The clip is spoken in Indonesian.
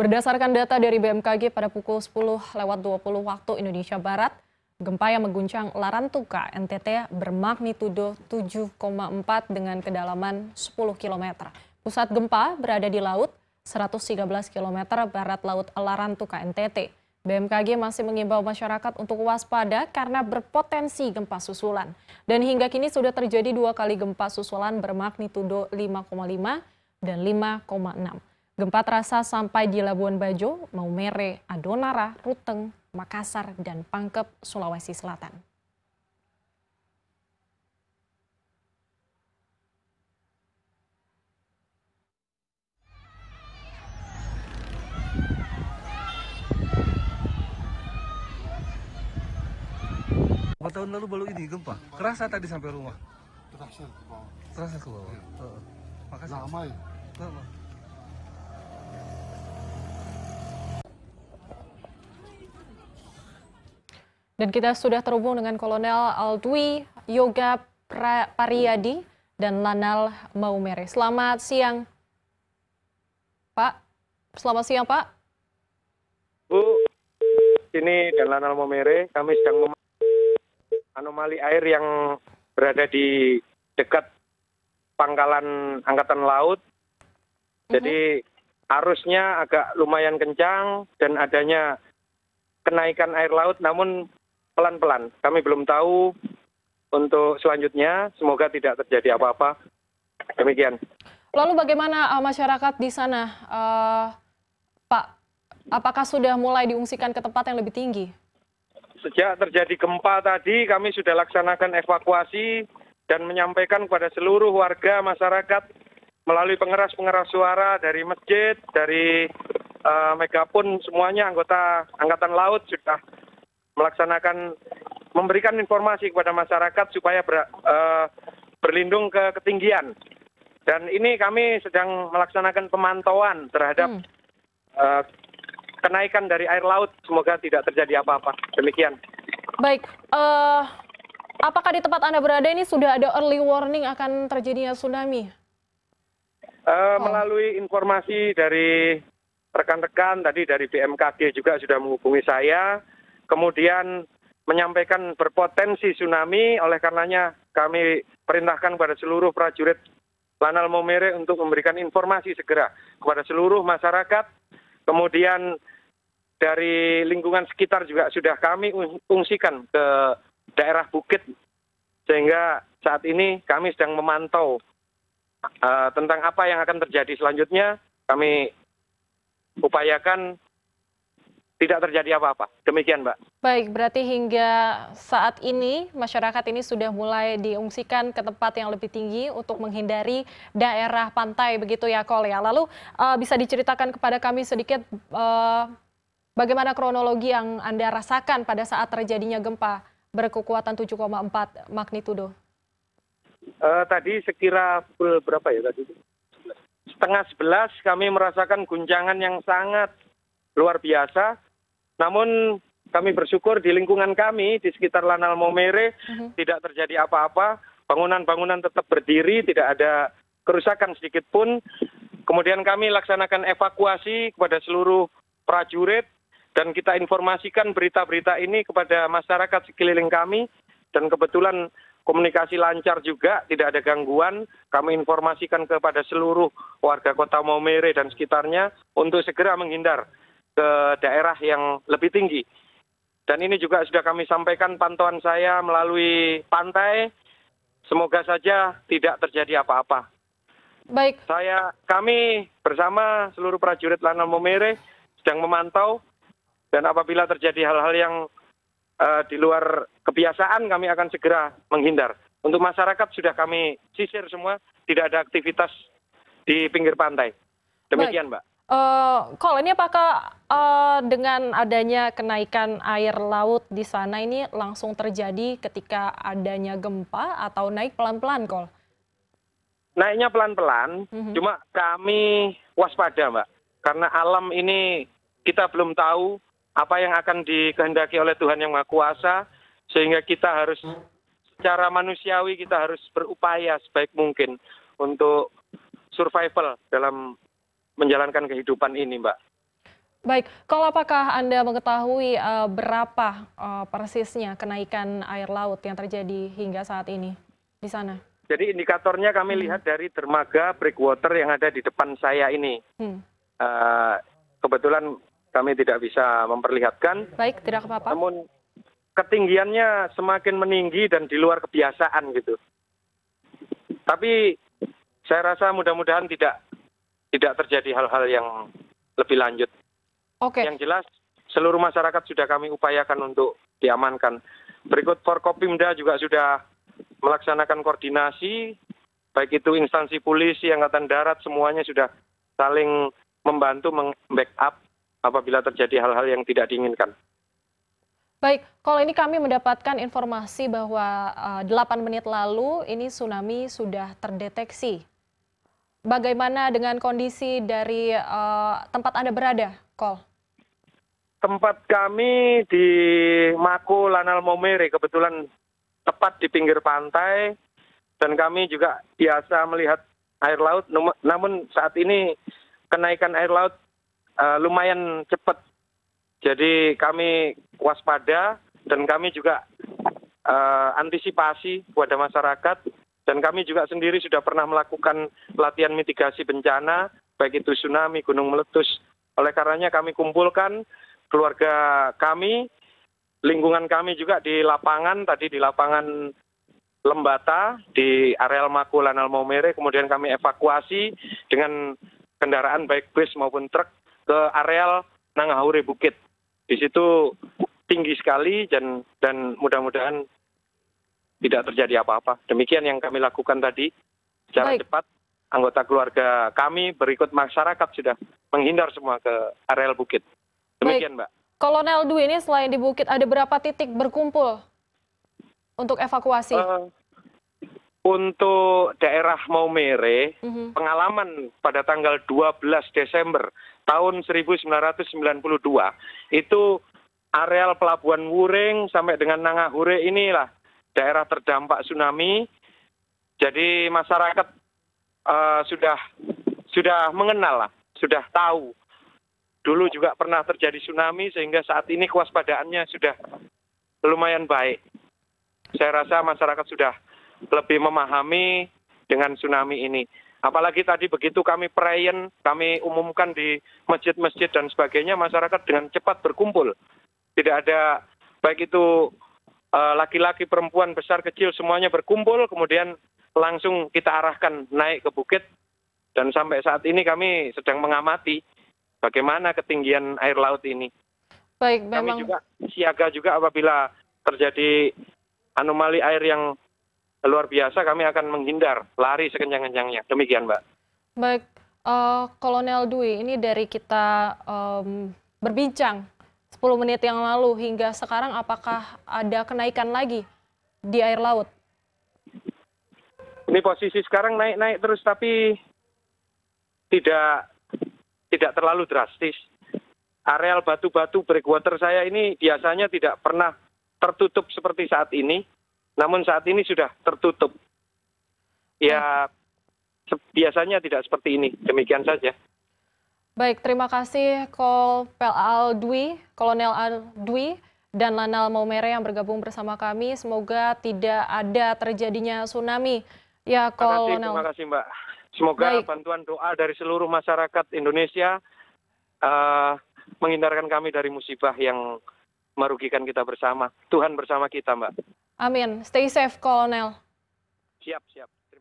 Berdasarkan data dari BMKG pada pukul 10 lewat 20 waktu Indonesia Barat, gempa yang mengguncang Larantuka, NTT bermagnitudo 7,4 dengan kedalaman 10 km. Pusat gempa berada di laut 113 km barat laut Larantuka, NTT. BMKG masih mengimbau masyarakat untuk waspada karena berpotensi gempa susulan. Dan hingga kini sudah terjadi dua kali gempa susulan bermagnitudo 5,5 dan 5,6. Gempa terasa sampai di Labuan Bajo, Maumere, Adonara, Ruteng, Makassar, dan Pangkep, Sulawesi Selatan. Empat tahun lalu baru ini gempa. Kerasa tadi sampai rumah. Terasa ke bawah. Terasa ke bawah. Heeh. Makasih. Lama ya? Lama. Dan kita sudah terhubung dengan Kolonel Aldwi Yoga pra Pariyadi dan Lanal Maumere. Selamat siang, Pak. Selamat siang, Pak. Bu, ini dan Lanal Maumere, kami sedang mem anomali air yang berada di dekat pangkalan Angkatan Laut. Jadi arusnya agak lumayan kencang dan adanya kenaikan air laut namun pelan-pelan. Kami belum tahu untuk selanjutnya, semoga tidak terjadi apa-apa. Demikian. Lalu bagaimana uh, masyarakat di sana, uh, Pak? Apakah sudah mulai diungsikan ke tempat yang lebih tinggi? Sejak terjadi gempa tadi, kami sudah laksanakan evakuasi dan menyampaikan kepada seluruh warga masyarakat melalui pengeras-pengeras suara dari masjid, dari uh, megapun semuanya anggota Angkatan Laut sudah melaksanakan memberikan informasi kepada masyarakat supaya ber, uh, berlindung ke ketinggian. Dan ini kami sedang melaksanakan pemantauan terhadap Hmm. uh, kenaikan dari air laut. Semoga tidak terjadi apa-apa. Demikian. Baik, uh, apakah di tempat Anda berada ini sudah ada early warning akan terjadinya tsunami? Uh, Melalui informasi dari rekan-rekan tadi dari BMKG juga sudah menghubungi saya, kemudian menyampaikan berpotensi tsunami, oleh karenanya kami perintahkan kepada seluruh prajurit Lanal Momere untuk memberikan informasi segera kepada seluruh masyarakat. Kemudian dari lingkungan sekitar juga sudah kami ungsikan ke daerah bukit, sehingga saat ini kami sedang memantau Uh, tentang apa yang akan terjadi selanjutnya kami upayakan tidak terjadi apa-apa. Demikian, Mbak. Baik, berarti hingga saat ini masyarakat ini sudah mulai diungsikan ke tempat yang lebih tinggi untuk menghindari daerah pantai begitu ya, Kol ya. Lalu uh, bisa diceritakan kepada kami sedikit uh, bagaimana kronologi yang Anda rasakan pada saat terjadinya gempa berkekuatan 7,4 magnitudo? Uh, tadi sekira pukul berapa ya tadi? Setengah sebelas kami merasakan guncangan yang sangat luar biasa. Namun kami bersyukur di lingkungan kami di sekitar Lanal Momere Mhm. tidak terjadi apa-apa. Bangunan-bangunan tetap berdiri, tidak ada kerusakan sedikit pun. Kemudian kami laksanakan evakuasi kepada seluruh prajurit dan kita informasikan berita-berita ini kepada masyarakat sekeliling kami dan kebetulan komunikasi lancar juga, tidak ada gangguan. Kami informasikan kepada seluruh warga kota Maumere dan sekitarnya untuk segera menghindar ke daerah yang lebih tinggi. Dan ini juga sudah kami sampaikan pantauan saya melalui pantai. Semoga saja tidak terjadi apa-apa. Baik, Saya, kami bersama seluruh prajurit Lanal Momere sedang memantau dan apabila terjadi hal-hal yang eh, di luar kebiasaan kami akan segera menghindar. Untuk masyarakat sudah kami sisir semua, tidak ada aktivitas di pinggir pantai. Demikian, Mbak. Uh, Kol, ini apakah uh, dengan adanya kenaikan air laut di sana ini langsung terjadi ketika adanya gempa atau naik pelan-pelan, Kol? Naiknya pelan-pelan, Mhm. cuma kami waspada, Mbak. Karena alam ini kita belum tahu apa yang akan dikehendaki oleh Tuhan Yang Maha Kuasa, sehingga kita harus secara manusiawi kita harus berupaya sebaik mungkin untuk survival dalam menjalankan kehidupan ini, Mbak. Baik, kalau apakah Anda mengetahui uh, berapa uh, persisnya kenaikan air laut yang terjadi hingga saat ini di sana? Jadi indikatornya kami hmm. lihat dari dermaga breakwater yang ada di depan saya ini. Hmm. Uh, kebetulan kami tidak bisa memperlihatkan. Baik, tidak apa-apa. Namun ketinggiannya semakin meninggi dan di luar kebiasaan gitu. Tapi saya rasa mudah-mudahan tidak tidak terjadi hal-hal yang lebih lanjut. Oke. Yang jelas seluruh masyarakat sudah kami upayakan untuk diamankan. Berikut Forkopimda juga sudah melaksanakan koordinasi, baik itu instansi polisi, angkatan darat, semuanya sudah saling membantu membackup apabila terjadi hal-hal yang tidak diinginkan. Baik, kalau ini kami mendapatkan informasi bahwa uh, eh, 8 menit lalu ini tsunami sudah terdeteksi. Bagaimana dengan kondisi dari uh, tempat Anda berada, Kol? tempat kami di Mako Lanal Momere kebetulan tepat di pinggir pantai dan kami juga biasa melihat air laut namun saat ini kenaikan air laut uh, lumayan cepat jadi kami waspada dan kami juga uh, antisipasi kepada masyarakat dan kami juga sendiri sudah pernah melakukan latihan mitigasi bencana baik itu tsunami, gunung meletus. Oleh karenanya kami kumpulkan keluarga kami, lingkungan kami juga di lapangan, tadi di lapangan Lembata, di areal Makulanal Maumere, kemudian kami evakuasi dengan kendaraan baik bus maupun truk ke areal Nangahure Bukit. Di situ tinggi sekali dan dan mudah-mudahan tidak terjadi apa-apa. Demikian yang kami lakukan tadi secara Baik. cepat. Anggota keluarga kami berikut masyarakat sudah menghindar semua ke areal bukit. Demikian, Mbak. Kolonel Dwi ini selain di Bukit ada berapa titik berkumpul untuk evakuasi? Uh, untuk daerah Maumere, uh mhm. -huh. pengalaman pada tanggal 12 Desember tahun 1992 itu areal Pelabuhan Wuring sampai dengan Nangahure inilah daerah terdampak tsunami. Jadi masyarakat uh, sudah sudah mengenal lah, sudah tahu dulu juga pernah terjadi tsunami sehingga saat ini kewaspadaannya sudah lumayan baik. Saya rasa masyarakat sudah lebih memahami dengan tsunami ini. Apalagi tadi begitu kami perayaan, kami umumkan di masjid-masjid dan sebagainya, masyarakat dengan cepat berkumpul. Tidak ada baik itu eh, laki-laki, perempuan, besar, kecil, semuanya berkumpul, kemudian langsung kita arahkan naik ke bukit. Dan sampai saat ini kami sedang mengamati bagaimana ketinggian air laut ini. Baik, memang... Kami juga siaga juga apabila terjadi anomali air yang luar biasa, kami akan menghindar, lari sekencang-kencangnya. Demikian, Mbak. Baik, uh, Kolonel Dwi, ini dari kita um, berbincang 10 menit yang lalu hingga sekarang apakah ada kenaikan lagi di air laut? Ini posisi sekarang naik-naik terus tapi tidak tidak terlalu drastis. Areal batu-batu breakwater saya ini biasanya tidak pernah tertutup seperti saat ini, namun saat ini sudah tertutup. Ya, biasanya tidak seperti ini. Demikian saja. Baik, terima kasih Kolonel Aldwi, Kolonel Aldwi dan Lanal Maumere yang bergabung bersama kami. Semoga tidak ada terjadinya tsunami. Ya, Kolonel. Terima kasih, terima kasih Mbak. Semoga Baik. bantuan doa dari seluruh masyarakat Indonesia uh, menghindarkan kami dari musibah yang merugikan kita bersama. Tuhan bersama kita, Mbak. Amin. Stay safe, Kolonel.